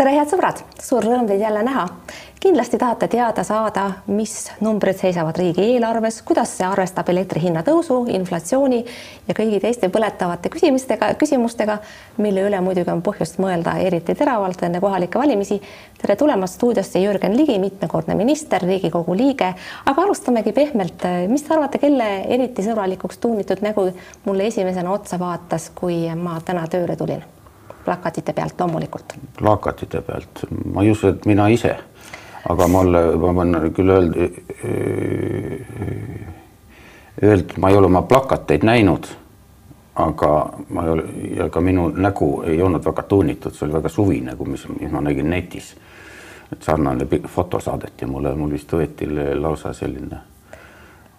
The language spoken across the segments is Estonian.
tere, head sõbrad, suur rõõm teid jälle näha. kindlasti tahate teada saada, mis numbrid seisavad riigieelarves, kuidas see arvestab elektri hinna tõusu, inflatsiooni ja kõigi teiste põletavate küsimustega, küsimustega, mille üle muidugi on põhjust mõelda eriti teravalt enne kohalikke valimisi. tere tulemast stuudiosse, Jürgen Ligi, mitmekordne minister, Riigikogu liige, aga alustamegi pehmelt. mis te arvate, kelle eriti sõbralikuks tuunitud nägu mulle esimesena otsa vaatas, kui ma täna tööle tulin? Plakatite pealt loomulikult. plakatite pealt, ma ei usu, et mina ise, aga mulle, ma võin küll öelda, öelda, ma ei ole oma plakateid näinud, aga ma ei ole, ja ka minu nägu ei olnud väga toonitud, see oli väga suvine, kui mis, mis ma nägin netis. et sarnane foto saadeti mulle, mul vist võeti lausa selline.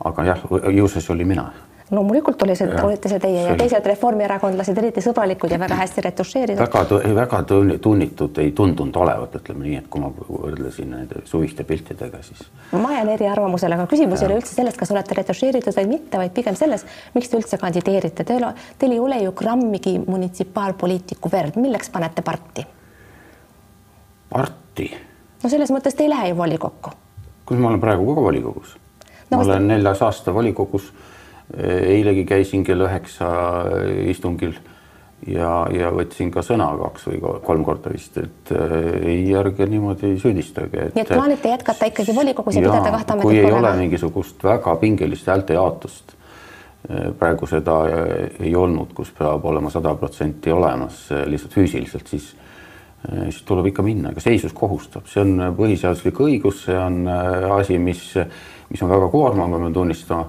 aga jah, ju see oli mina loomulikult oli see, olite see teie ja teised reformierakondlased eriti sõbralikud ja väga hästi retušeeritud. väga, väga tunnitud ei tundunud olevat, ütleme nii, et kui ma võrdlesin nende suviste piltidega, siis. ma jään eriarvamusele, aga küsimus ei ole üldse selles, kas olete retušeeritud või mitte, vaid pigem selles, miks te üldse kandideerite, teil, teil ei ole ju grammigi munitsipaalpoliitiku verd, milleks panete parti? parti? no selles mõttes te ei lähe ju volikokku. kus ma olen praegu ka volikogus no,? ma olen neljas aasta volikogus eilegi käisin kell üheksa istungil ja, ja võtsin ka sõna kaks või kolm korda vist, et äh, ei, ärge niimoodi süüdistage. nii et plaanite jätkata ikkagi volikogus ja pidada kahte ametit? kui ei ole mingisugust väga pingelist häälte jaotust, äh, praegu seda äh, ei olnud, kus peab olema sada protsenti olemas lihtsalt füüsiliselt, siis siis tuleb ikka minna, ega seisus kohustab, see on põhiseaduslik õigus, see on asi, mis, mis on väga koormav, ma pean tunnistama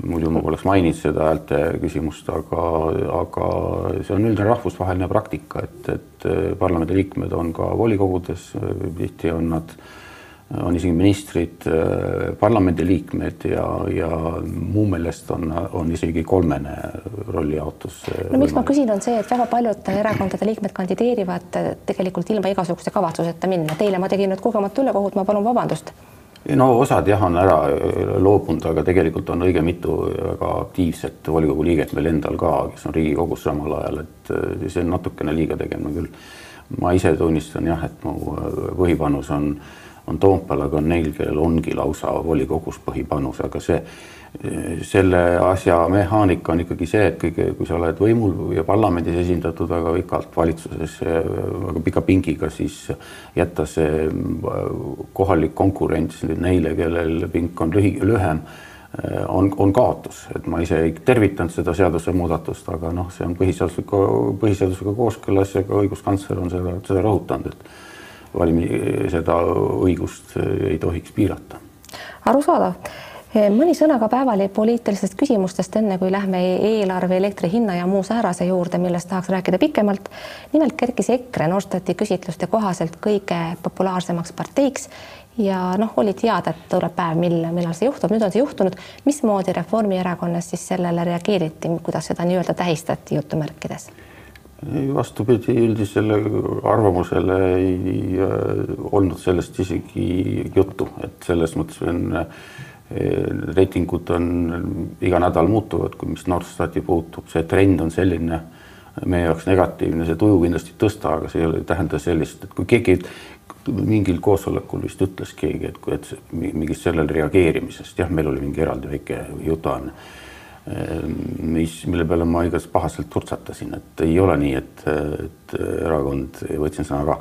muidu ma poleks maininud seda häälte küsimust, aga, aga see on üldine rahvusvaheline praktika, et, et parlamendiliikmed on ka volikogudes, tihti on nad, on isegi ministrid, parlamendiliikmed ja, ja mu meelest on, on isegi kolmene rollijaotus. no miks ma küsin, on see, et väga paljud erakondade liikmed kandideerivad tegelikult ilma igasuguse kavatsuseta minna. Teile ma tegin nüüd kogemata ülekohut, ma palun vabandust no osad jah, on ära äh, loobunud, aga tegelikult on õige mitu väga aktiivset volikogu liiget meil endal ka, kes on Riigikogus samal ajal, et äh, see on natukene liiga tegemine küll. ma ise tunnistan jah, et mu äh, põhipanus on, on Toompeal, aga on neil, kellel ongi lausa volikogus põhipanus, aga see selle asja mehaanika on ikkagi see, et kõige, kui sa oled võimul ja parlamendis esindatud väga pikalt valitsuses väga pika pingiga, siis jätta see kohalik konkurents neile, kellel pink on lühi, lühem, on, on kaotus, et ma ise ei tervitanud seda seadusemuudatust, aga noh, see on põhiseadusliku, põhiseadusega kooskõlas ja ka õiguskantsler on seda, seda rõhutanud, et valimi-, seda õigust ei tohiks piirata. arusaadav mõni sõna ka päevalipoliitilistest küsimustest, enne kui lähme eelarve, elektri hinna ja muu säärase juurde, millest tahaks rääkida pikemalt. nimelt kerkis EKRE Norstati küsitluste kohaselt kõige populaarsemaks parteiks ja noh, oli teada, et tuleb päev, mil, millal see juhtub, nüüd on see juhtunud. mismoodi Reformierakonnas siis sellele reageeriti, kuidas seda nii-öelda tähistati jutumärkides? vastupidi, üldisele arvamusele ei äh, olnud sellest isegi juttu, et selles mõttes on äh, reitingud on iga nädal muutuvad, kui mis Norstati puutub, see trend on selline meie jaoks negatiivne, see tuju kindlasti ei tõsta, aga see ei ole, tähenda sellist, et kui keegi mingil koosolekul vist ütles keegi, et kui, et mingist sellele reageerimisest, jah, meil oli mingi eraldi väike jutuajamine, mis, mille peale ma igatahes pahaselt turtsatasin, et ei ole nii, et, et erakond, võtsin sõna ka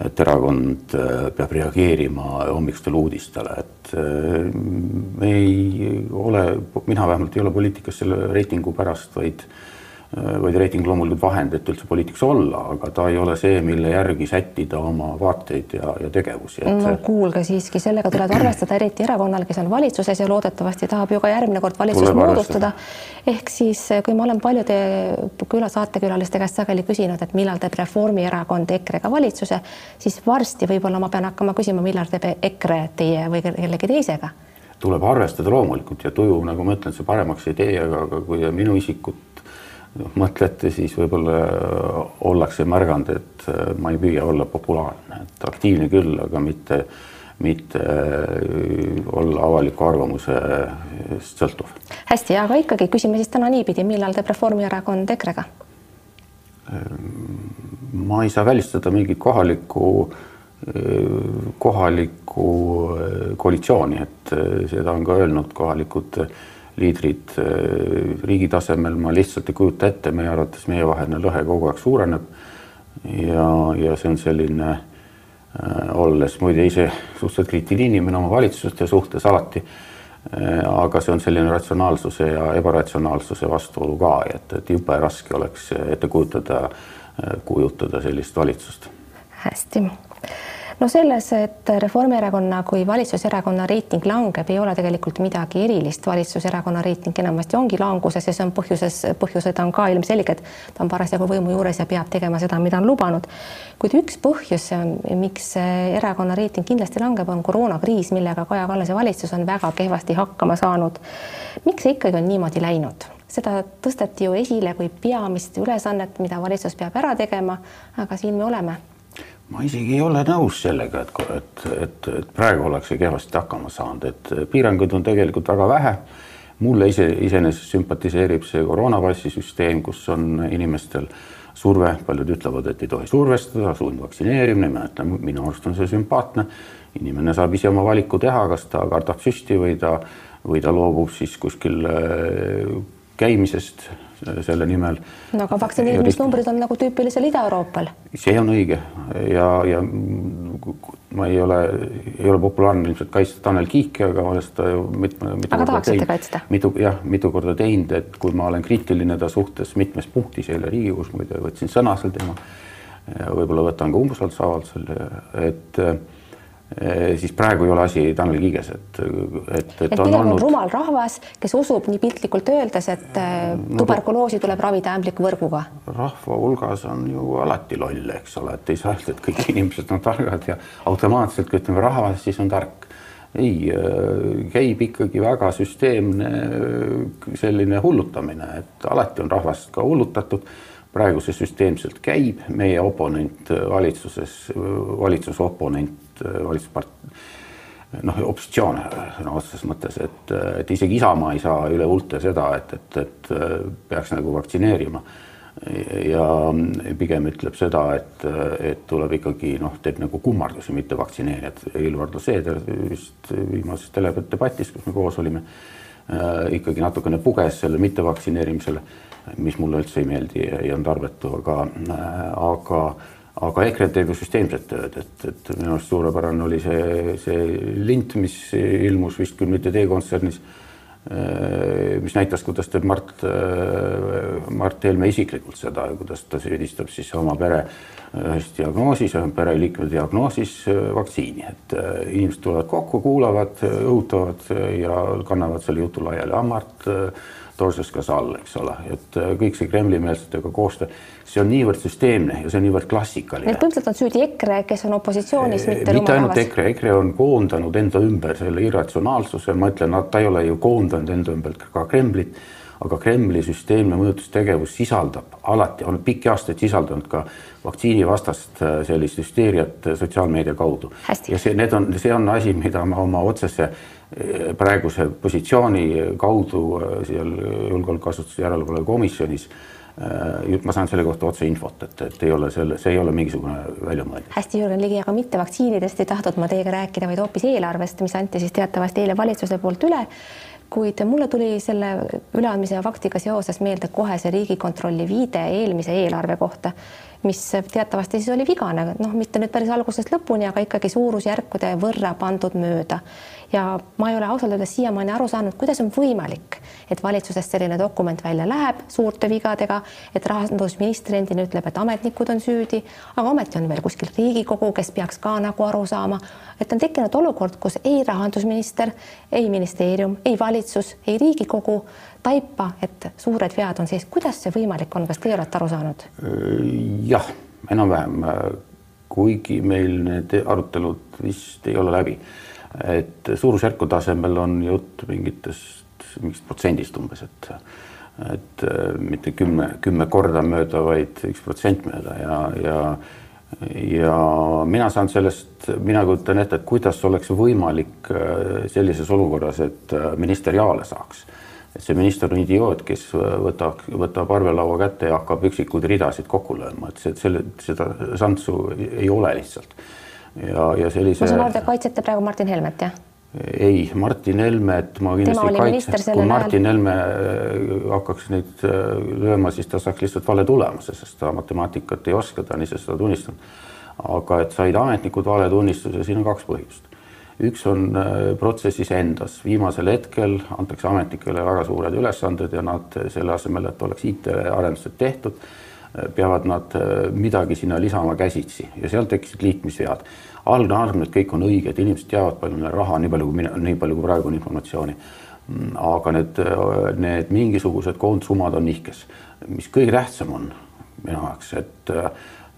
et erakond äh, peab reageerima hommikustele uudistele, et äh, me ei ole, mina vähemalt ei ole poliitikas selle reitingu pärast, vaid Äh, vaid reiting loomulikult vahend, et üldse poliitikas olla, aga ta ei ole see, mille järgi sättida oma vaateid ja, ja tegevusi et.... no kuulge siiski, sellega tuleb arvestada, eriti erakonnal, kes on valitsuses ja loodetavasti tahab ju ka järgmine kord valitsust moodustada. ehk siis, kui ma olen paljude küla saatekülaliste käest sageli küsinud, et millal teeb Reformierakond EKRE-ga valitsuse, siis varsti võib-olla ma pean hakkama küsima, millal teeb EKRE teie või kellegi teisega tuleb arvestada loomulikult ja tuju, nagu ma ütlen, see paremaks ei tee, aga, aga kui minu isikut mõtlete, siis võib-olla ollakse märganud, et äh, ma ei püüa olla populaarne, et aktiivne küll, aga mitte, mitte äh, olla avaliku arvamusest sõltuv. hästi, aga ikkagi küsime siis täna niipidi, millal teeb Reformierakond EKRE-ga? Ma ei saa välistada mingit kohalikku, kohalikku koalitsiooni, et seda on ka öelnud kohalikud liidrid riigi tasemel, ma lihtsalt ei kujuta ette, meie arvates meievaheline lõhe kogu aeg suureneb. ja, ja see on selline äh, olles muide ise suhteliselt kriitiline inimene oma valitsuste suhtes alati äh,. aga see on selline ratsionaalsuse ja ebaratsionaalsuse vastuolu ka, et, et jube raske oleks ette kujutada äh,, kujutada sellist valitsust. hästi no selles, et Reformierakonna kui valitsuserakonna reiting langeb, ei ole tegelikult midagi erilist. valitsuserakonna reiting enamasti ongi languses ja see on põhjuses, põhjused on ka ilmselged. ta on parasjagu võimu juures ja peab tegema seda, mida on lubanud. kuid üks põhjus, miks erakonna reiting kindlasti langeb, on koroonakriis, millega Kaja Kallase valitsus on väga kehvasti hakkama saanud. miks see ikkagi on niimoodi läinud? seda tõsteti ju esile kui peamist ülesannet, mida valitsus peab ära tegema, aga siin me oleme ma isegi ei ole nõus sellega, et, et, et, et praegu ollakse kehvasti hakkama saanud, et piiranguid on tegelikult väga vähe. mulle ise iseenesest sümpatiseerib see koroonapassi süsteem, kus on inimestel surve, paljud ütlevad, et ei tohi survestada, sundvaktsineerimine, ma ütlen, minu arust on see sümpaatne. inimene saab ise oma valiku teha, kas ta kardab süsti või ta, või ta loobub siis kuskil käimisest selle nimel. no aga vaktsineerimisnumbrid on nagu tüüpilisel Ida-Euroopal. see on õige ja, ja ma ei ole, ei ole populaarne ilmselt kaitsta Tanel Kiike, aga olen seda ju mitme, mitu aga tahaksite kaitsta? mitu, jah, mitu korda teinud, et kui ma olen kriitiline ta suhtes mitmes punktis, eile Riigikogus muide võtsin sõna sel teemal, võib-olla võtan ka umbusaldusavaldusel, et Eh, siis praegu ei ole asi Tanel Kiiges, et, et, et, on olnud. rumal rahvas, kes usub nii piltlikult öeldes, et eh, tuberkuloosi tuleb ravida ämblikuvõrguga. rahva hulgas on ju alati loll, eks ole, et ei saa öelda, et kõik inimesed on targad ja automaatselt, kui ütleme rahvas, siis on tark. ei, eh, käib ikkagi väga süsteemne selline hullutamine, et alati on rahvast ka hullutatud praegu see süsteemselt käib, meie oponent valitsuses, valitsuse oponent Äh, valitsuspart-, noh, opositsioon sõna otseses mõttes, et, et isegi Isamaa ei saa üle ulte seda, et, et, et äh, peaks nagu vaktsineerima. ja pigem ütleb seda, et, et tuleb ikkagi noh, teeb nagu kummardusi mitte vaktsineerijad. Helir-Valdor Seeder vist viimases teledebatis, kus me koos olime, äh, ikkagi natukene puges selle mittevaktsineerimisele, mis mulle üldse ei meeldi, ei olnud tarbetu, aga, aga aga EKRE teeb ju süsteemset tööd, et, et minu arust suurepärane oli see, see lint, mis ilmus vist küll mitte teie kontsernis, äh, mis näitas, kuidas teeb Mart, äh, Mart Helme isiklikult seda ja kuidas ta süüdistab siis oma pere ühes diagnoosis, pereliikme diagnoosis äh, vaktsiini, et inimesed tulevad kokku, kuulavad, õhutavad ja kannavad selle jutu laiali. ah, Mart torsus ka all, eks ole, et äh, kõik see Kremli-meelsetega koostöö, see on niivõrd süsteemne ja see on niivõrd klassikaline. et põhimõtteliselt on süüdi EKRE, kes on opositsioonis, mitte mitte ainult EKRE, EKRE on koondanud enda ümber selle irratsionaalsuse, ma ütlen, ta ei ole ju koondanud enda ümber ka Kremlit, aga Kremli süsteemne mõjutustegevus sisaldab alati, on pikki aastaid sisaldanud ka vaktsiinivastast äh, sellist hüsteeriat sotsiaalmeedia kaudu. ja see, need on, see on asi, mida ma oma otsese praeguse positsiooni kaudu äh, seal julgeolekuasutuse järelevalve komisjonis äh, ma saan selle kohta otse infot, et, et ei ole selle, see ei ole mingisugune väljamõeldis. hästi, Jürgen Ligi, aga mitte vaktsiinidest ei tahtnud ma teiega rääkida, vaid hoopis eelarvest, mis anti siis teatavasti eile valitsuse poolt üle. Kuid mulle tuli selle üleandmise faktiga seoses meelde kohe see Riigikontrolli viide eelmise eelarve kohta mis teatavasti siis oli vigane, noh, mitte nüüd päris algusest lõpuni, aga ikkagi suurusjärkude võrra pandud mööda. ja ma ei ole ausalt öeldes siiamaani aru saanud, kuidas on võimalik, et valitsusest selline dokument välja läheb suurte vigadega, et rahandusminister endine ütleb, et ametnikud on süüdi, aga ometi on veel kuskil Riigikogu, kes peaks ka nagu aru saama, et on tekkinud olukord, kus ei rahandusminister, ei ministeerium, ei valitsus, ei Riigikogu taipa, et suured vead on sees, kuidas see võimalik on, kas teie olete aru saanud? jah, enam-vähem, kuigi meil need arutelud vist ei ole läbi, et suurusjärku tasemel on jutt mingitest, mingist protsendist umbes, et et mitte kümme, kümme korda mööda, vaid üks protsent mööda. Ja, ja ja mina saan sellest, mina kujutan ette, et kuidas oleks võimalik sellises olukorras, et minister Jaale saaks et see minister on idioot, kes võtab, võtab arvelaua kätte ja hakkab üksikuid ridasid kokku lööma, et see, selle, seda šanssu ei ole lihtsalt. ja, ja sellise. ma saan aru, te kaitsete praegu Martin Helmet, jah? Ei, Martin Helmet ma kindlasti kaitseks, kui Martin Helme äh, hakkaks neid äh, lööma, siis ta saaks lihtsalt vale tulemuse, sest ta matemaatikat ei oska, ta on ise seda tunnistanud. aga et said ametnikud valetunnistuse, siin on kaks põhjust. üks on äh, protsessis endas, viimasel hetkel antakse ametnikele väga suured ülesanded ja nad selle asemel, et oleks IT-arendused tehtud, peavad nad midagi sinna lisama käsitsi. Ja seal tekkisid liitmisvead algne arvamus, et kõik on õige, et inimesed teavad, palju neil raha, nii palju kui mina, nii palju kui praegu on informatsiooni. aga need, need mingisugused koondsummad on nihkes, mis kõige tähtsam on minu jaoks, et,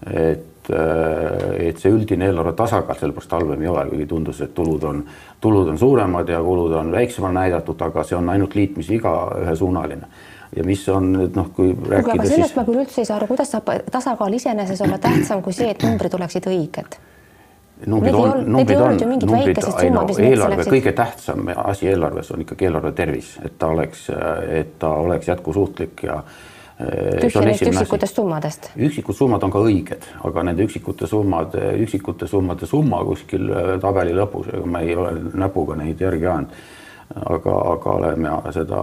et, et see üldine eelarve tasakaal sellepärast halvem ei ole, kuigi tundus, et tulud on, tulud on suuremad ja kulud on väiksemalt näidatud, aga see on ainult liitmisviga ühesuunaline. Ja mis on nüüd noh, kui rääkida aga sellest siis... ma küll üldse ei saa aru, kuidas saab tasakaal iseenesest olla tähtsam kui see, et numbrid oleksid õiged numbrid on, numbrid on, numbrid, ei no eelarve, kõige tähtsam asi eelarves on ikkagi eelarve tervis, et ta oleks, et ta oleks jätkusuutlik ja eh, tühja neist üksikutest summadest. üksikud summad on ka õiged, aga nende üksikute summade, üksikute summade summa kuskil eh, tabeli lõpus, ega ma ei ole näpuga neid järgi ajanud aga, aga oleme seda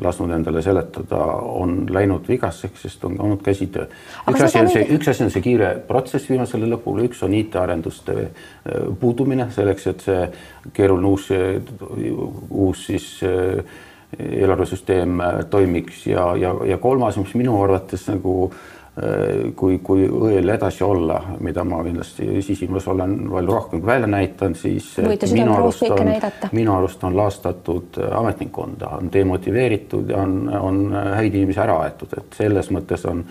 lasknud endale seletada, on läinud vigaseks, sest on olnud käsitöö. üks asi on see, üks asi on see kiire protsess viimasele lõpule, üks on IT-arenduste äh, puudumine selleks, et see keeruline uus, uus siis äh, eelarvesüsteem äh, toimiks ja, ja, ja kolmas, mis minu arvates nagu äh, Äh, kui, kui õel edasi olla, mida ma kindlasti sisimas olen palju rohkem välja näitan, siis minu arust on, minu arust on laastatud ametnikkonda, on demotiveeritud ja on, on häid inimesi ära aetud, et selles mõttes on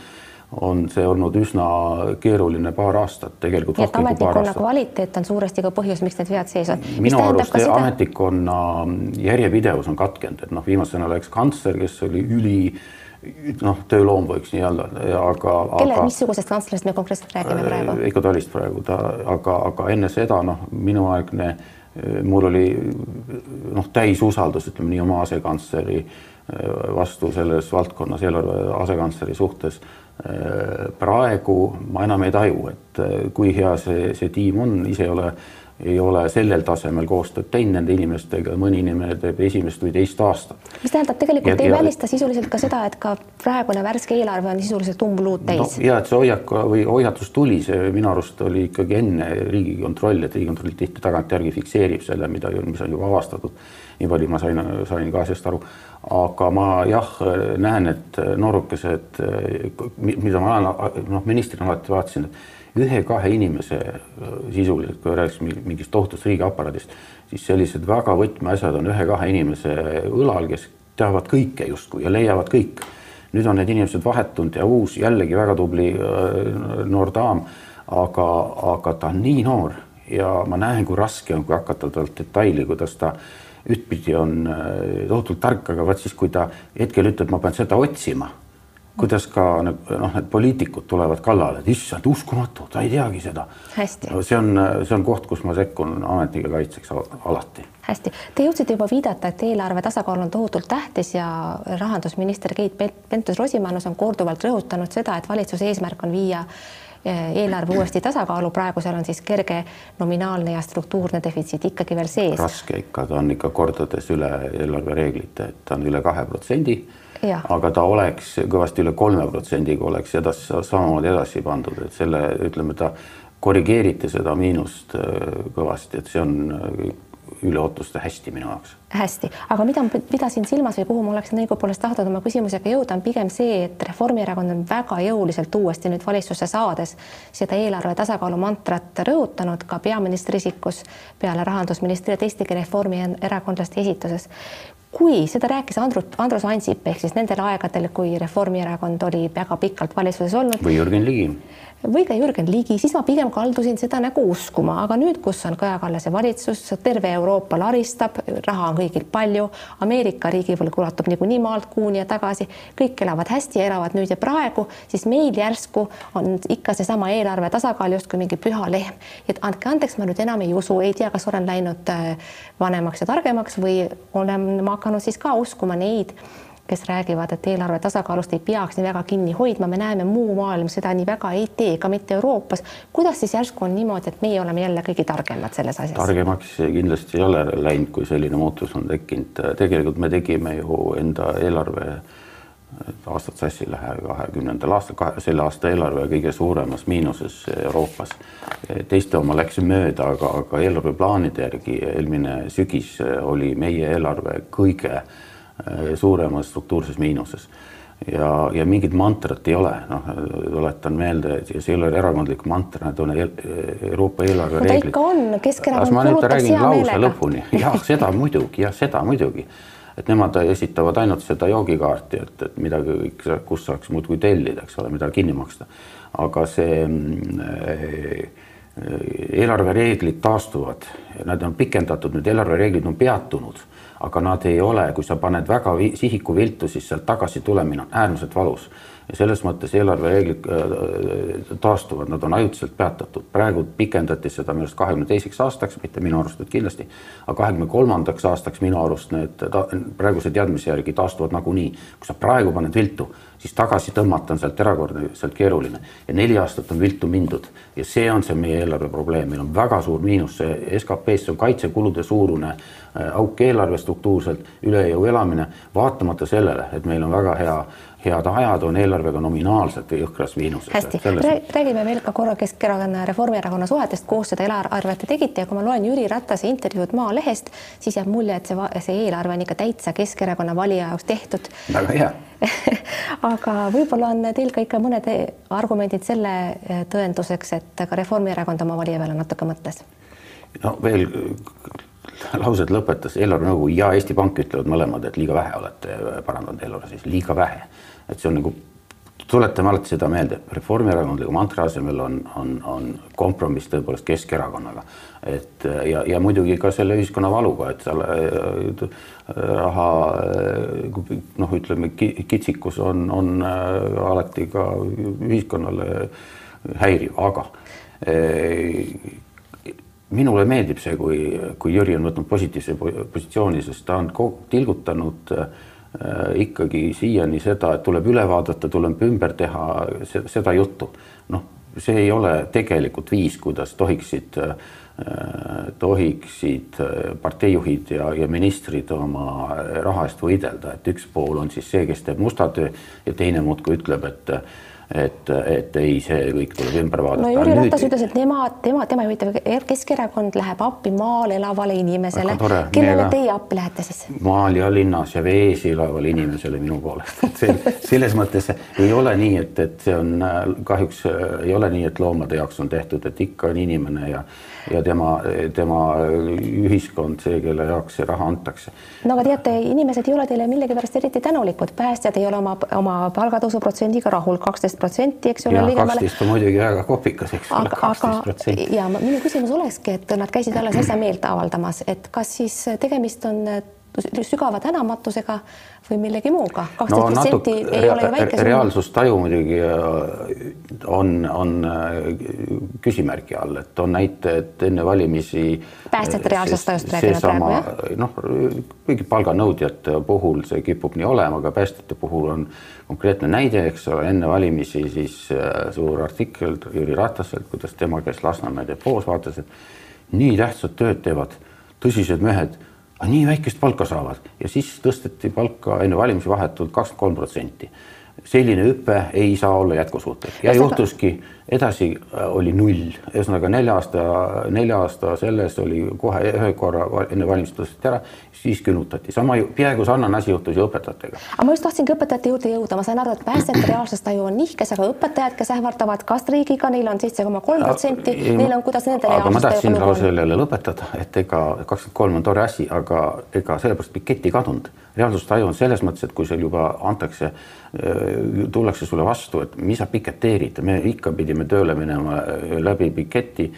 on see olnud üsna keeruline paar aastat, tegelikult nii et ametnikkonna kvaliteet on suuresti ka põhjus, miks need vead sees on. minu arust seda... ametnikkonna järjepidevus on katkenud, et noh, viimasena läks kantsler, kes oli üli noh, tööloom võiks nii öelda, aga. kelle, missugusest kantslerist me konkreetselt räägime praegu? Veiko Talist praegu ta, aga, aga enne seda noh, minuaegne, mul oli noh, täis usaldus, ütleme nii, oma asekantsleri vastu selles valdkonnas, eelarve asekantsleri suhtes. praegu ma enam ei taju, et kui hea see, see tiim on, ise ei ole ei ole sellel tasemel koostööd teinud nende inimestega, mõni inimene teeb esimest või teist aastat. mis tähendab, tegelikult ja, ei ja, välista sisuliselt ka seda, et ka praegune värske eelarve on sisuliselt umbluud täis no,. ja et see hoiak või hoiatus tuli, see minu arust oli ikkagi enne Riigikontroll, et Riigikontroll tihti tagantjärgi fikseerib selle, mida, mis on juba avastatud. nii palju ma sain, sain ka asjast aru. aga ma jah, näen, et noorukesed, mida ma olen, noh, ministrina alati vaatasin, et ühe-kahe inimese äh, sisuliselt, kui rääkisime mingist tohutust riigiaparaadist, siis sellised väga võtmeasjad on ühe-kahe inimese õlal, kes teavad kõike justkui ja leiavad kõik. nüüd on need inimesed vahetunud ja uus jällegi väga tubli äh, noor daam, aga, aga ta on nii noor ja ma näen, kui raske on, kui hakata talt detaili, kuidas ta ühtpidi on äh, tohutult tark, aga vaat siis, kui ta hetkel ütleb, ma pean seda otsima kuidas ka noh, need poliitikud tulevad kallale, et issand, uskumatu, ta ei teagi seda. see on, see on koht, kus ma sekkun ametnike kaitseks alati. hästi, te jõudsite juba viidata, et eelarve tasakaal on tohutult tähtis ja rahandusminister Keit Pentus-Rosimannus on korduvalt rõhutanud seda, et valitsuse eesmärk on viia eh, eelarve uuesti tasakaalu, praegu seal on siis kerge nominaalne ja struktuurne defitsiit ikkagi veel sees. raske ikka, ta on ikka kordades üle eelarvereeglite, et ta on üle kahe protsendi aga ta oleks kõvasti üle kolme protsendiga oleks edasi, samamoodi edasi pandud, et selle ütleme, ta korrigeeriti seda miinust äh, kõvasti, et see on äh, üle ootuste hästi minu jaoks. hästi, aga mida ma pidasin silmas või kuhu ma oleksin õigupoolest tahtnud oma küsimusega jõuda, on pigem see, et Reformierakond on väga jõuliselt uuesti nüüd valitsusse saades seda eelarve tasakaalu mantrat rõhutanud ka peaministri isikus peale rahandusministri ja teistegi reformierakondlaste esituses kui seda rääkis Andrus, Andrus Ansip ehk siis nendel aegadel, kui Reformierakond oli väga pikalt valitsuses olnud. või Jürgen Ligi. Või ka Jürgen Ligi, siis ma pigem kaldusin seda nagu uskuma, aga nüüd, kus on Kaja Kallase valitsus, terve Euroopa laristab, raha on kõigil palju, Ameerika riigivõlg ulatub niikuinii maalt kuuni ja tagasi, kõik elavad hästi, elavad nüüd ja praegu, siis meil järsku on ikka seesama eelarve tasakaal justkui mingi püha lehm. et andke andeks, ma nüüd enam ei usu, ei tea, kas olen läinud äh, vanemaks ja targemaks või olen ma hakanud siis ka uskuma neid kes räägivad, et eelarve tasakaalust ei peaks nii väga kinni hoidma, me näeme, muu maailm seda nii väga ei tee, ka mitte Euroopas. kuidas siis järsku on niimoodi, et meie oleme jälle kõige targemad selles asjas? targemaks kindlasti ei ole läinud, kui selline muutus on tekkinud. tegelikult me tegime ju enda eelarve aastat sassi lähe kahekümnendal aastal, selle aasta eelarve kõige suuremas miinuses Euroopas. teiste oma läks mööda, aga, aga eelarveplaanide järgi eelmine sügis oli meie eelarve kõige Äh, suuremas struktuurses miinuses. ja, ja mingit mantrat ei ole, noh, tuletan meelde, et see ei ole erakondlik mantra, need on Euroopa eelarvereeglid no,. on, Keskerakond kulutaks hea meelega. jah, seda muidugi, jah, seda muidugi et nemad esitavad ainult seda joogikaarti, et, et midagi, kus saaks muudkui tellida, eks ole, mida kinni maksta. aga see äh, eelarvereeglid taastuvad, nad on pikendatud, nüüd eelarvereeglid on peatunud aga nad ei ole, kui sa paned väga sihiku viltu, siis sealt tagasi tulemine on äärmiselt valus. Ja selles mõttes eelarvereeglid äh, taastuvad, nad on ajutiselt peatatud, praegu pikendati seda minu arust kahekümne teiseks aastaks, mitte minu arust nüüd kindlasti, aga kahekümne kolmandaks aastaks minu arust need praeguse teadmise järgi taastuvad nagunii. kui sa praegu paned viltu, siis tagasi tõmmata on sealt erakordselt keeruline. Ja neli aastat on viltu mindud. Ja see on see meie eelarve probleem, meil on väga suur miinus, see SKP-sse on kaitsekulude suurune Äh, auk eelarve struktuurselt, üle jõu elamine, vaatamata sellele, et meil on väga hea, head ajad, on eelarvega nominaalselt jõhkras miinuses. hästi, räägime veel ka korra Keskerakonna ja Reformierakonna suhetest, koos seda eelarvet te tegite ja kui ma loen Jüri Ratase intervjuud Maalehest, siis jääb mulje, et see, see eelarve on ikka täitsa Keskerakonna valija jaoks tehtud. väga hea aga võib-olla on teil ka ikka mõned argumendid selle tõenduseks, et ka Reformierakond oma valija peale natuke mõtles? no veel lauset lõpetas eelarvenõukogu ja Eesti Pank ütlevad mõlemad, et liiga vähe olete parandanud eelarve siis, liiga vähe. Et see on nagu, tuletame alati seda meelde, reformierakondliku mantra asemel on, on, on kompromiss tõepoolest Keskerakonnaga. et ja, ja muidugi ka selle ühiskonna valuga, et seal äh, raha noh, ütleme kitsikus on, on äh, alati ka ühiskonnale häiriv, aga äh, minule meeldib see, kui, kui Jüri on võtnud positiivse positsiooni, sest ta on tilgutanud äh, ikkagi siiani seda, et tuleb üle vaadata, tuleb ümber teha seda juttu. noh, see ei ole tegelikult viis, kuidas tohiksid äh,, tohiksid äh, parteijuhid ja, ja ministrid oma raha eest võidelda, et üks pool on siis see, kes teeb musta töö ja teine muudkui ütleb, et et, et ei, see kõik tuleb ümber vaadata. no Jüri Ratas ütles, et nemad, tema, tema juhitav Keskerakond läheb appi maal elavale inimesele. kellele teie appi lähete siis? maal ja linnas ja vees elavale inimesele minu poolest, et see selles mõttes ei ole nii, et, et see on kahjuks ei ole nii, et loomade jaoks on tehtud, et ikka on inimene ja ja tema, tema ühiskond, see, kelle jaoks see raha antakse. no aga teate, inimesed ei ole teile millegipärast eriti tänulikud, päästjad ei ole oma, oma palgatõusu protsendiga rahul, kaksteist protsenti, eks ole. kaksteist on muidugi väga kopikas, eks ole, kaksteist protsenti. ja minu küsimus olekski, et nad käisid alles äsja meelt avaldamas, et kas siis tegemist on sügava tänamatusega või millegi muuga. kaksteist no, protsenti ei ole ju väike summa. reaalsustaju muidugi äh, on, on äh, küsimärgi all, et on näite, et enne valimisi. päästjate reaalsustajust räägime praegu jah? noh, kõigi palganõudjate puhul see kipub nii olema, aga päästjate puhul on konkreetne näide, eks ole, enne valimisi siis äh, suur artikkel Jüri Rataselt, kuidas tema, kes Lasnamäe depoos vaatas, et nii tähtsat tööd teevad tõsised mehed nii väikest palka saavad ja siis tõsteti palka enne valimisi vahetult kakskümmend kolm protsenti. selline hüpe ei saa olla jätkusuutlik ja juhtuski edasi äh, oli null, ühesõnaga nelja aasta, nelja aasta selles oli kohe ühe korra enne valimist tõsteti ära, siis külmutati. sama, peaaegu sarnane asi juhtus ju õpetajatega. aga ma just tahtsingi õpetajate juurde jõuda, ma sain aru, et päästjate reaalsustaju on nihkes, aga õpetajad, kes ähvardavad kastreigiga, neil on seitse koma kolm protsenti, neil on, kuidas nende aga ma tahtsin sellele lõpetada, et ega kakskümmend kolm on tore asi, aga ega sellepärast pikett ei kadunud. reaalsustaju on selles mõttes, et kui sul juba antakse, tullakse sulle vastu, et mis sa piketeerid, me ikka pidime pidime tööle minema läbi piketi,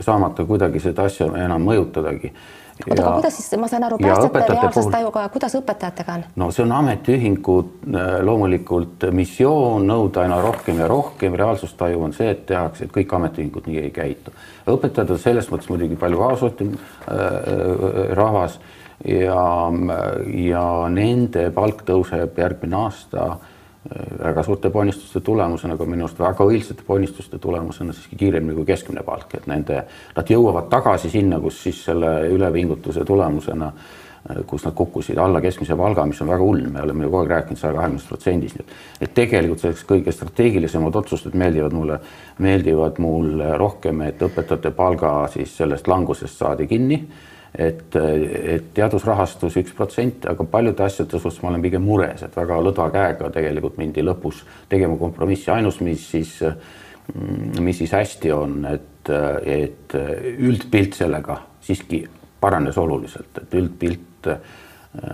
saamata kuidagi seda asja enam mõjutadagi oota, aga kuidas siis, ma saan aru, päästjate reaalsest tajuga, kuidas õpetajatega on? no see on ametiühingu äh, loomulikult missioon nõuda aina rohkem ja rohkem, reaalsustaju on see, et tehakse, et kõik ametiühingud nii ei käitu. õpetajad on selles mõttes muidugi palju äh, äh, rahvas ja, ja nende palk tõuseb järgmine aasta äh, väga suurte ponnistuste tulemusena, aga minu arust väga õilsate ponnistuste tulemusena siiski kiiremini kui keskmine palk, et nende, nad jõuavad tagasi sinna, kus siis selle ülepingutuse tulemusena, kus nad kukkusid alla keskmise palga, mis on väga hull, me oleme ju kogu aeg rääkinud saja kahekümnest protsendist, nii et et tegelikult selleks kõige strateegilisemad otsused meeldivad mulle, meeldivad mulle rohkem, et õpetajate palga siis sellest langusest saadi kinni et, et teadusrahastus üks protsent, aga paljude asjade suhtes ma olen pigem mures, et väga lõdva käega tegelikult mindi lõpus tegema kompromissi, ainus, mis siis, mis siis hästi on, et, et üldpilt sellega siiski paranes oluliselt, et üldpilt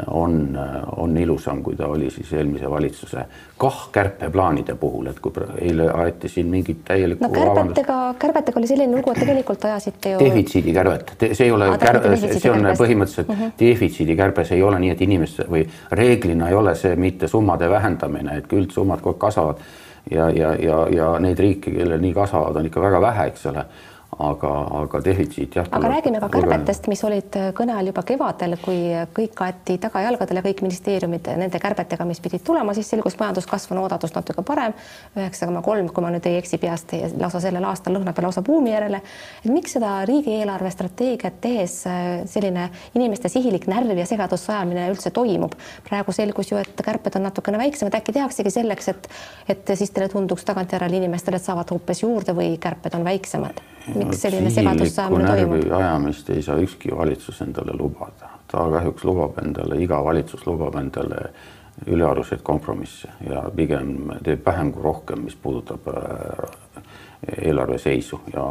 on, on ilusam, kui ta oli siis eelmise valitsuse kah kärpeplaanide puhul, et kui eile aeti siin mingit täielikku no kärbetega, kärbetega oli selline lugu, et tegelikult ajasite ju defitsiidikärbet, see ei ole kär-, see on põhimõtteliselt mm -hmm. defitsiidikärbe, see ei ole nii, et inimeste või reeglina ei ole see mitte summade vähendamine, et küll summad kogu aeg kasvavad ja, ja, ja, ja neid riike, kellel nii kasvavad, on ikka väga vähe, eks ole aga, aga defitsiit jah. aga räägime ka kärbetest, mis olid kõne all juba kevadel, kui kõik aeti tagajalgadele, kõik ministeeriumid nende kärbetega, mis pidid tulema, siis selgus majanduskasv on oodatust natuke parem, üheksa koma kolm, kui ma nüüd ei eksi peast, lausa sellel aastal lõhnab lausa buumi järele. et miks seda riigieelarve strateegiat tehes äh, selline inimeste sihilik närv ja segadusse ajamine üldse toimub? praegu selgus ju, et kärped on natukene väiksemad, äkki tehaksegi selleks, et, et siis teile tunduks tagantjärele inimestele, et saavad hoopis juurde või kärped on väiksemad miks selline segadus saamine toimub? ajamist ei saa ükski valitsus endale lubada, ta kahjuks lubab endale, iga valitsus lubab endale ülearuseid kompromisse ja pigem teeb vähem kui rohkem, mis puudutab äh, eelarve seisu ja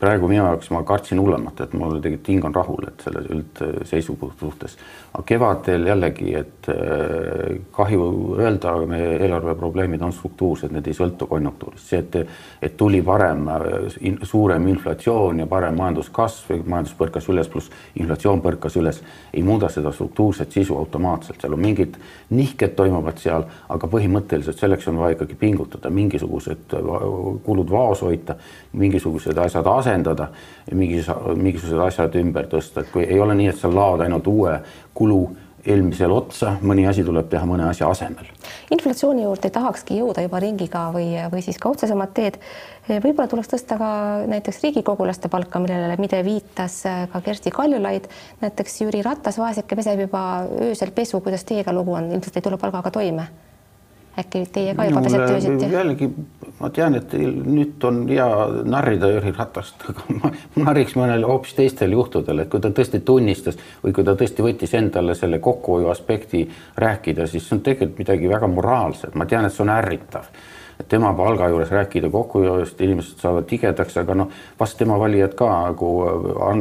praegu minu jaoks ma kartsin hullemat, et mul tegelikult hing on rahul, et selle üldseisukoha suhtes. Aga kevadel jällegi, et äh, kahju öelda, aga meie eelarveprobleemid on struktuursed, need ei sõltu konjunktuurist. see, et, et tuli parem, äh, suurem inflatsioon ja parem majanduskasv, majandus põrkas üles, pluss inflatsioon põrkas üles, ei muuda seda struktuurset sisu automaatselt, seal on mingid nihked toimuvad seal, aga põhimõtteliselt selleks on vaja ikkagi pingutada, mingisugused kulud vaos hoida mingisugused asjad asendada mingis, mingisugused asjad ümber tõsta, et kui ei ole nii, et sa laod ainult uue kulu eelmisel otsa, mõni asi tuleb teha mõne asja asemel. inflatsiooni juurde tahakski jõuda juba ringiga või, või siis ka otsesemat teed. võib-olla tuleks tõsta ka näiteks riigikogulaste palka, millele Mide viitas ka Kersti Kaljulaid. näiteks Jüri Ratas, vaeseke peseb juba öösel pesu, kuidas teiega lugu on, ilmselt ei tule palgaga toime äkki teie ka juba pesete öösiti? jällegi ma tean, et nüüd on hea narrida Jüri Ratast, aga ma narriks mõnel hoopis teistel juhtudel, et kui ta tõesti tunnistas või kui ta tõesti võttis endale selle kokkuhoiu aspekti rääkida, siis see on tegelikult midagi väga moraalset, ma tean, et see on ärritav et tema palga juures rääkida kokkuhoiust, inimesed saavad tigedaks, aga noh, vast tema valijad ka nagu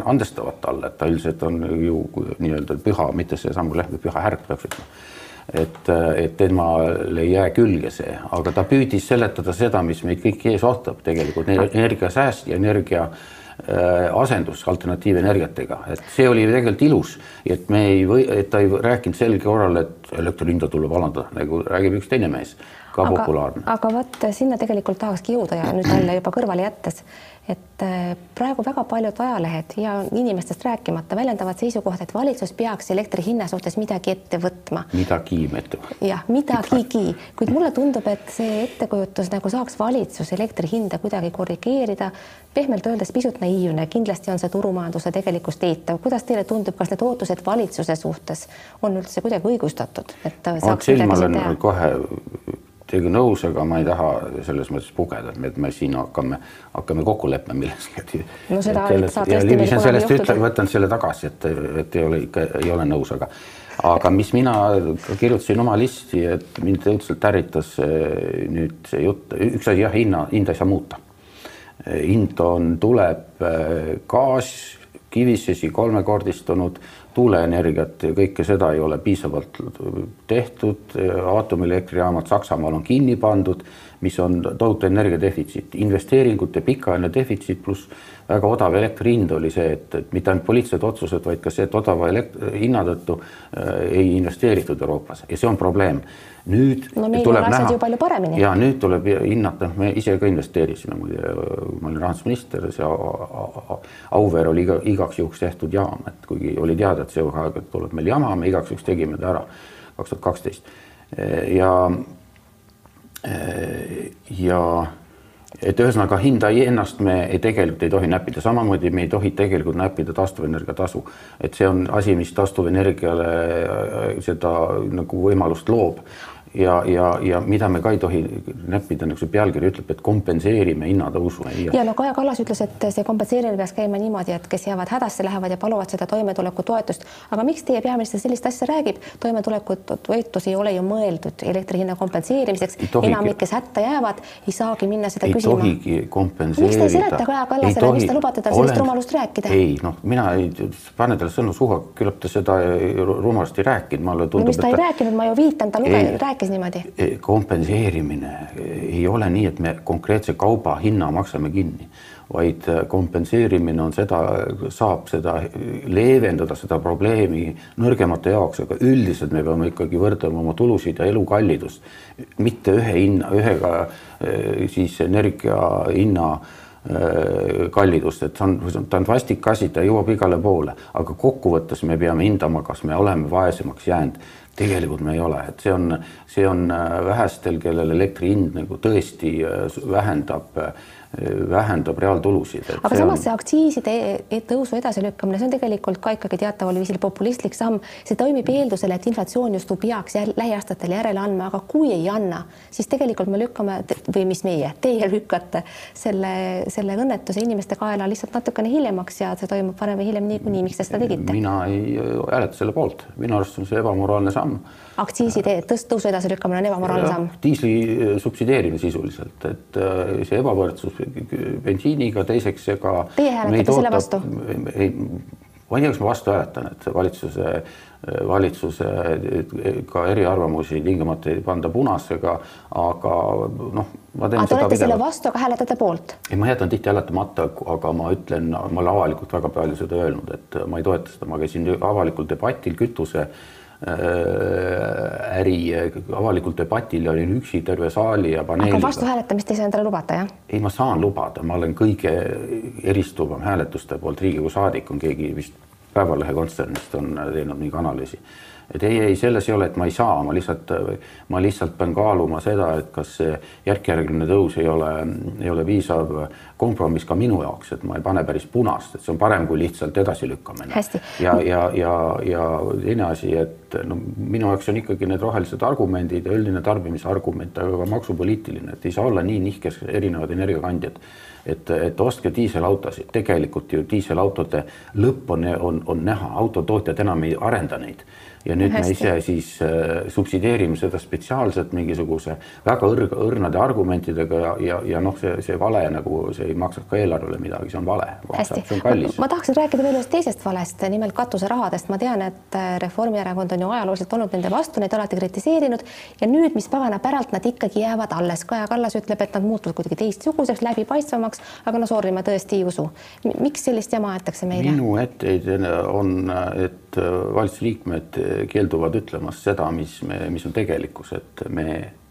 andestavad talle, et ta üldiselt on ju nii-öelda püha, mitte see Samu Lehm, püha härg peaks ütlema et, et temale ei jää külge see, aga ta püüdis seletada seda, mis meid kõiki ees ootab tegelikult, energiasääst ja energia äh, asendus alternatiivenergiatega, et see oli tegelikult ilus, et me ei või, et ta ei rääkinud sel korral, et elektri hinda tuleb alandada, nagu räägib üks teine mees, ka aga, populaarne. aga vot sinna tegelikult tahakski jõuda ja nüüd jälle juba kõrvale jättes et äh, praegu väga paljud ajalehed ja inimestest rääkimata väljendavad seisukohta, et valitsus peaks elektri hinna suhtes midagi ette võtma. midagi ette võtma. jah, midagigi, kuid mulle tundub, et see ettekujutus nagu saaks valitsus elektri hinda kuidagi korrigeerida, pehmelt öeldes pisut naiivne, kindlasti on see turumajanduse tegelikkust eitav. kuidas teile tundub, kas need ootused valitsuse suhtes on üldse kuidagi õigustatud, et saaks midagi teha? kohe teiega nõus, aga ma ei taha selles mõttes pugeda, et me, siin hakkame, hakkame kokku leppima milleski. no seda saab tõesti meil kunagi juhtuda. võtan selle tagasi, et, et ei ole ikka, ei ole nõus, aga aga mis mina kirjutasin oma listi, et mind õudselt ärritas nüüd see jutt, üks asi jah, hinna, hinda ei saa muuta. hind on, tuleb gaas, kivisesi kolmekordistunud, tuuleenergiat ja kõike seda ei ole piisavalt tehtud, aatomielektrijaamad Saksamaal on kinni pandud, mis on tohutu energiadefitsiit, investeeringute pikaajaline defitsiit pluss väga odav elektri hind oli see, et, et mitte ainult poliitilised otsused, vaid ka see, et odava elektri hinna tõttu äh, ei investeeritud Euroopas. Ja see on probleem. Nüüd no meil tuleb asjad ju palju paremini. ja nüüd tuleb hinnata, me ise ka investeerisime muide, ma olin rahandusminister, see Auvere oli iga, igaks juhuks tehtud jaam, et kuigi oli teada, et CO2-ga tuleb meil jama, me igaks juhuks tegime ta ära kaks tuhat kaksteist. Ja ja et ühesõnaga hinda ennast me ei, tegelikult ei tohi näppida, samamoodi me ei tohi tegelikult näppida taastuvenergia tasu. et see on asi, mis taastuvenergiale äh, seda nagu võimalust loob ja, ja, ja mida me ka ei tohi näppida, see pealkiri ütleb, et kompenseerime hinnatõusu. ja no Kaja Kallas ütles, et see kompenseerimine peaks käima niimoodi, et kes jäävad hädasse, lähevad ja paluvad seda toimetulekutoetust. aga miks teie peaminister sellist asja räägib? toimetulekutoetus ei ole ju mõeldud elektri hinna kompenseerimiseks. enamik, kes hätta jäävad, ei saagi minna seda ei küsima. ei tohigi kompenseerida. miks te ei seleta Kaja Kallasele, miks te lubate tal sellist rumalust rääkida? ei noh, mina ei pane talle sõnu suhu, küllap ta seda rumalust ei rääkinud, mulle tundub. no mis ta ei ta... rääkinud, ma ju viitan, ta luge-, rääkis rääkis niimoodi? E, kompenseerimine ei ole nii, et me konkreetse kauba hinna maksame kinni, vaid e, kompenseerimine on seda, saab seda leevendada, seda probleemi nõrgemate jaoks, aga üldiselt me peame ikkagi võrdlema oma tulusid ja elukallidust, mitte ühe hinna, ühega e, siis energia hinna kallidust, et see on, ta on vastik asi, ta jõuab igale poole, aga kokkuvõttes me peame hindama, kas me oleme vaesemaks jäänud tegelikult me ei ole, et see on, see on äh, vähestel, kellel elektri hind nagu tõesti äh, vähendab äh, vähendab reaaltulusid. aga samas on... see aktsiiside e-, e-, tõusu edasilükkamine, see on tegelikult ka ikkagi teataval viisil populistlik samm. see toimib eeldusel, et inflatsioon justkui peaks lähiaastatel järele andma, aga kui ei anna, siis tegelikult me lükkame või mis meie, teie lükkate selle, selle õnnetuse inimeste kaela lihtsalt natukene hiljemaks ja see toimub varem või hiljem niikuinii. miks te seda tegite? mina ei hääleta selle poolt, minu arust on see ebamoraalne samm aktsiiside tõst-, tõusu edasilükkamine on ebamoraalne samm? diisli subsideerimine sisuliselt, et äh, see ebavõrdsus bensiiniga, teiseks ega Teie hääletate selle vastu? ei, ma ei tea, kas ma vastu hääletan, et valitsuse, valitsuse ka eriarvamusi tingimata ei panda punasega, aga noh, ma teen aga te olete selle vastu, aga hääletate poolt? ei, ma jätan tihti hääletamata, aga ma ütlen, ma olen avalikult väga palju seda öelnud, et ma ei toeta seda, ma käisin avalikul debatil kütuse Äh, äri avalikul debatil olin üksi terve saali ja paneeliga. aga vastuhääletamist ei saa endale lubada, jah? ei, ma saan lubada, ma olen kõige eristuvam hääletuste poolt Riigikogu saadik, on keegi vist Päevalehe kontsernist on teinud mingi analüüsi et ei, ei, selles ei ole, et ma ei saa, ma lihtsalt, ma lihtsalt pean kaaluma seda, et kas see järk-järguline tõus ei ole, ei ole piisav kompromiss ka minu jaoks, et ma ei pane päris punast, et see on parem kui lihtsalt edasilükkamine. ja, ja, ja, ja teine asi, et no minu jaoks on ikkagi need rohelised argumendid ja üldine tarbimise argument, aga ka maksupoliitiline, et ei saa olla nii nihkes erinevad energiakandjad. Et, et ostke diiselautosid, tegelikult ju diiselautode lõpp on, on, on näha, autotootjad enam ei arenda neid ja nüüd Hästi. me ise siis äh, subsideerime seda spetsiaalselt mingisuguse väga õrg, õrnade argumentidega ja, ja, ja noh, see, see vale nagu see ei maksa ka eelarvele midagi, see on vale. on kallis. ma tahaksin rääkida veel ühest teisest valest, nimelt katuserahadest. ma tean, et äh, Reformierakond on ju ajalooliselt olnud nende vastu, neid olete kritiseerinud ja nüüd, mis pagana päralt, nad ikkagi jäävad alles. Kaja Kallas ütleb, et nad muutuvad kuidagi teistsuguseks, läbipaistvamaks, aga no sorry, ma tõesti ei usu. miks sellist jama aetakse meile? minu etteheide on, et et äh, valitsusliikmed äh, keelduvad ütlemast seda, mis me, mis on tegelikkus, et me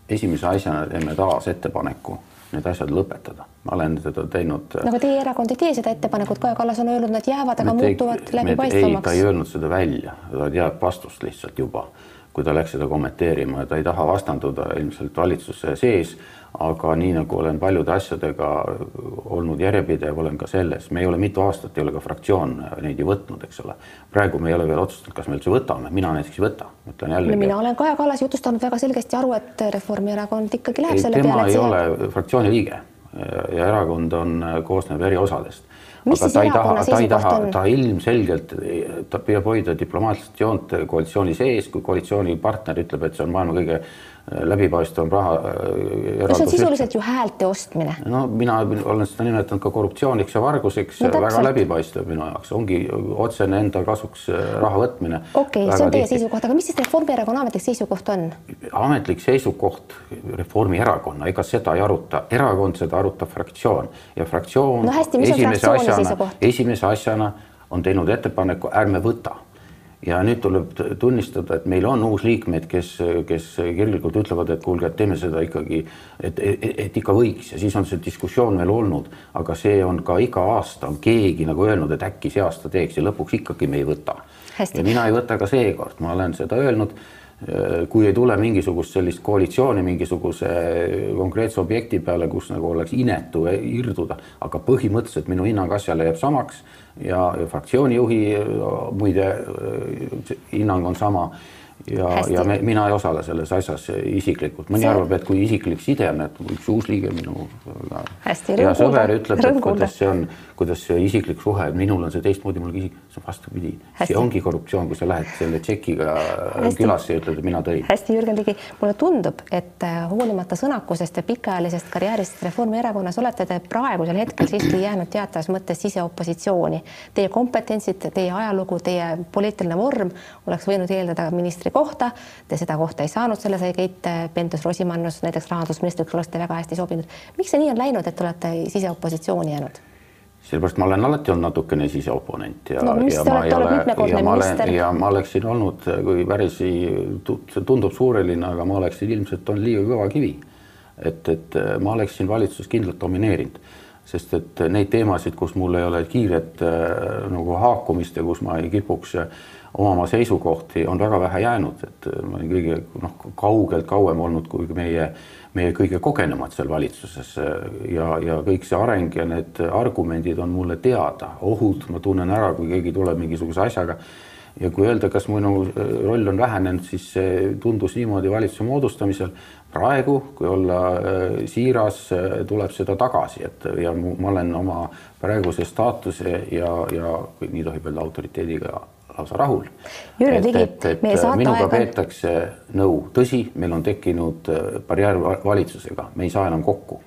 esimese asjana teeme taas ettepaneku need asjad lõpetada. ma olen seda teinud. no aga teie erakond ei tee seda ettepanekut, Kaja Kallas on öelnud, nad jäävad, aga muutuvad läbipaistvamaks. ei, ta ei öelnud seda välja, ta teab vastust lihtsalt juba, kui ta läks seda kommenteerima ja ta ei taha vastanduda ilmselt valitsuse sees aga nii nagu olen paljude asjadega olnud järjepidev, olen ka selles, me ei ole mitu aastat ei ole ka fraktsioon neid ju võtnud, eks ole. praegu me ei ole veel otsustanud, kas me üldse võtame, mina näiteks ei võta, ütlen jällegi. mina olen Kaja Kallas jutustanud väga selgesti aru, et Reformierakond ikkagi läheb ei, selle peale. tema ei ole fraktsiooni liige ja erakond on, koosneb eri osadest aga ta ei taha, ta ei taha, ta ilmselgelt, ta püüab hoida diplomaatilist joont koalitsiooni sees, kui koalitsioonipartner ütleb, et see on maailma kõige läbipaistvam raha no see on sisuliselt ju häälte ostmine. no mina olen seda nimetanud ka korruptsiooniks ja varguseks no,, väga läbipaistev minu jaoks, ongi otsene enda kasuks raha võtmine. okei okay,, see on teie tihti. seisukoht, aga mis siis Reformierakonna ametlik seisukoht on? ametlik seisukoht Reformierakonna, ega seda ei aruta, erakond seda arutab fraktsioon ja fraktsioon no hästi, esimese asjana, esimese asjana on teinud ettepaneku, ärme võta ja nüüd tuleb tunnistada, et meil on uusliikmeid, kes, kes kirglikult ütlevad, et kuulge, et teeme seda ikkagi, et, et, et ikka võiks. Ja siis on see diskussioon meil olnud, aga see on ka iga aasta on keegi nagu öelnud, et äkki see aasta teeks ja lõpuks ikkagi me ei võta. ja mina ei võta ka seekord, ma olen seda öelnud kui ei tule mingisugust sellist koalitsiooni mingisuguse konkreetse objekti peale, kus nagu oleks inetu irduda, aga põhimõtteliselt minu hinnang asjale jääb samaks ja, ja fraktsiooni juhi muide hinnang on sama ja, ja me, mina ei osale selles asjas isiklikult, mõni see... arvab, et kui isiklik side on, et üks uus liige minu Hästi, hea sõber ütleb, et kuidas see on, kuidas see isiklik suhe, minul on see teistmoodi, mul isik, see on vastupidi. see ongi korruptsioon, kui sa lähed selle tšekiga külasse ja ütled, et mina tõin. hästi, Jürgen Ligi, mulle tundub, et äh, hoolimata sõnakusest ja pikaajalisest karjäärist Reformierakonnas olete te praegusel hetkel siiski jäänud teatavas mõttes siseopositsiooni. Teie kompetentsid, teie ajalugu, teie poliitiline vorm oleks võinud eeldada ministri kohta. Te seda kohta ei saanud, selle sai Keit Pentus-Rosimannus näiteks rahandusministriks olete väga hästi sobinud. miks see nii on läinud, et olete siseopositsiooni jäänud? sellepärast ma olen alati olnud natukene siseoponent ja no,, ja ma ei ole, ja ma olen, ja ma oleksin olnud, kui päris see tundub suureline, aga ma oleksin ilmselt olnud liiga kõva kivi. et, et ma oleksin valitsuses kindlalt domineerinud, sest et neid teemasid, kus mul ei ole kiiret äh, nagu haakumist ja kus ma ei kipuks äh, omama seisukohti, on väga vähe jäänud, et äh, ma olen kõige noh, kaugelt kauem olnud kui meie, meie kõige kogenumad seal valitsuses ja, ja kõik see areng ja need argumendid on mulle teada, ohud ma tunnen ära, kui keegi tuleb mingisuguse asjaga. Ja kui öelda, kas minu äh, roll on vähenenud, siis see tundus niimoodi valitsuse moodustamisel. praegu, kui olla siiras, tuleb seda tagasi, et ja ma olen oma praeguse staatuse ja, ja nii tohib öelda autoriteediga lausa rahul. et, et, et minuga peetakse nõu, tõsi, meil on tekkinud äh, barjäär valitsusega, me ei saa enam kokku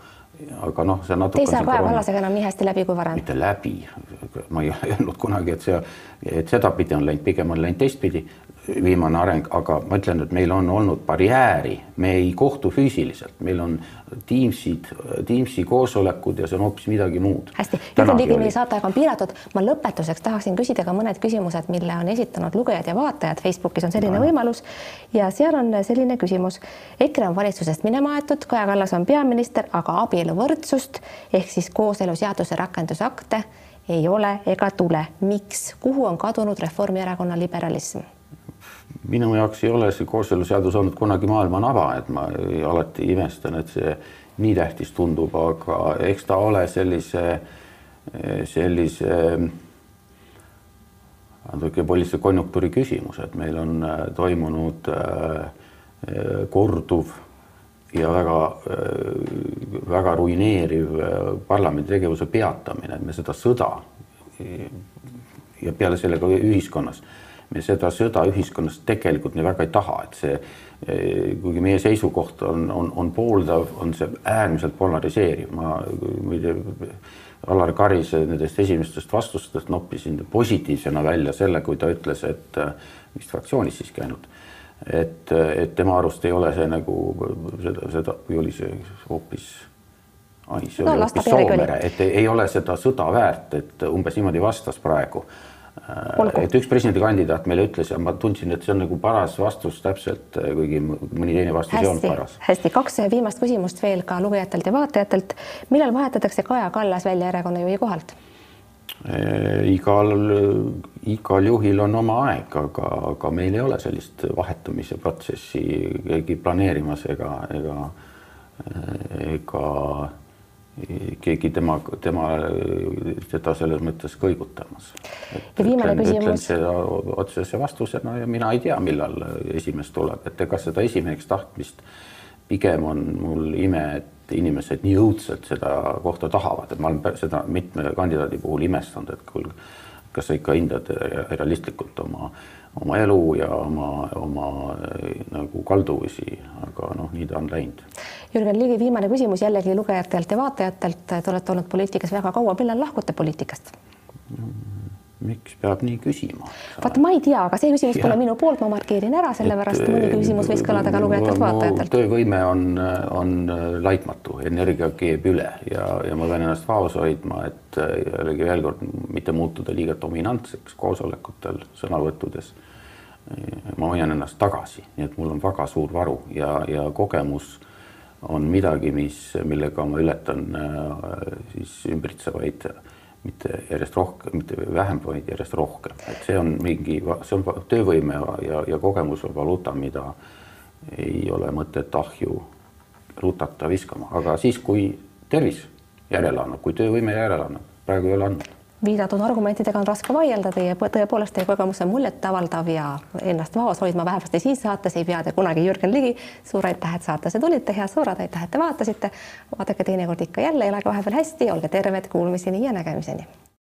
aga noh, see natuke. Ei saa Kaja Kallasega enam nii hästi läbi kui varem. mitte läbi, ma ei öelnud kunagi, et see, et sedapidi on läinud, pigem on läinud teistpidi viimane areng, aga ma ütlen, et meil on olnud barjääri, me ei kohtu füüsiliselt, meil on Teamsid, Teamsi koosolekud ja see on hoopis midagi muud. hästi, Jürgen Ligi, meie saateaeg on piiratud. ma lõpetuseks tahaksin küsida ka mõned küsimused, mille on esitanud lugejad ja vaatajad. Facebookis on selline no. võimalus ja seal on selline küsimus. EKRE on valitsusest minema aetud, Kaja Kallas on peaminister, aga abieluvõrdsust ehk siis kooseluseaduse rakendusakte ei ole ega tule. miks, kuhu on kadunud Reformierakonna liberalism? Minu jaoks ei ole see kooseluseadus olnud kunagi maailma naba, et ma alati imestan, et see nii tähtis tundub, aga eks ta ole sellise, sellise natuke poliitilise konjunktuuri küsimus, et meil on äh, toimunud äh, korduv ja väga, äh, väga ruineeriv parlamendi tegevuse peatamine, et me seda sõda ja peale selle ka ühiskonnas me seda sõda ühiskonnas tegelikult nii väga ei taha, et see, kuigi meie seisukoht on, on, on pooldav, on see äärmiselt polariseeriv, ma muide Alar Karise nendest esimestest vastustest noppisin positiivsena välja selle, kui ta ütles, et vist fraktsioonis siiski ainult, et, et tema arust ei ole see nagu seda, seda või oli see hoopis ai, see no, oli hoopis Soomere, et ei, ei ole seda sõda väärt, et umbes niimoodi vastas praegu Olgu. et üks presidendikandidaat meile ütles ja ma tundsin, et see on nagu paras vastus täpselt, kuigi mõni teine vastus hästi, ei olnud paras. hästi, kaks viimast küsimust veel ka lugejatelt ja vaatajatelt. millal vahetatakse Kaja Kallas välja erakonna juhi kohalt? Igal, igal juhil on oma aeg, aga, aga meil ei ole sellist vahetamise protsessi keegi planeerimas ega, ega, ega keegi tema, tema, teda selles mõttes kõigutamas. ütlen, ütlen seda otsese vastusena ja mina ei tea, millal esimees tuleb, et ega seda esimeheks tahtmist pigem on mul ime, et inimesed nii õudselt seda kohta tahavad, et ma olen seda mitme kandidaadi puhul imestanud, et kuulge, kas sa ikka hindad realistlikult oma, oma elu ja oma, oma nagu kalduvusi, aga noh, nii ta on läinud. Jürgen Ligi, viimane küsimus jällegi lugejatelt ja vaatajatelt. Te olete olnud poliitikas väga kaua, millal lahkute poliitikast? Miks peab nii küsima? vaata, ma ei tea, aga see küsimus pole minu poolt, ma markeerin ära, sellepärast mõni küsimus võis kõlada ka lugejatelt-vaatajatelt. töövõime on, on laitmatu, energia keeb üle ja, ja ma pean ennast vaos hoidma, et jällegi veel kord mitte muutuda liiga dominantseks koosolekutel, sõnavõttudes. ma hoian ennast tagasi, nii et mul on väga suur varu ja, ja kogemus on midagi, mis, millega ma ületan siis ümbritsevaid mitte järjest rohkem, mitte vähem, vaid järjest rohkem, et see on mingi, see on töövõime ja, ja kogemus on valuuta, mida ei ole mõtet ahju rutata viskama, aga siis, kui tervis järele annab, kui töövõime järele annab, praegu ei ole andnud viidatud argumentidega on raske vaielda, teie tõepoolest teie kogemus on muljetavaldav ja ennast vaos hoidma vähemasti siin saates ei pea te kunagi, Jürgen Ligi. suur aitäh, et saatesse tulite, head sõbrad, aitäh, et te vaatasite. vaadake teinekord ikka jälle, elage vahepeal hästi, olge terved, kuulmiseni ja nägemiseni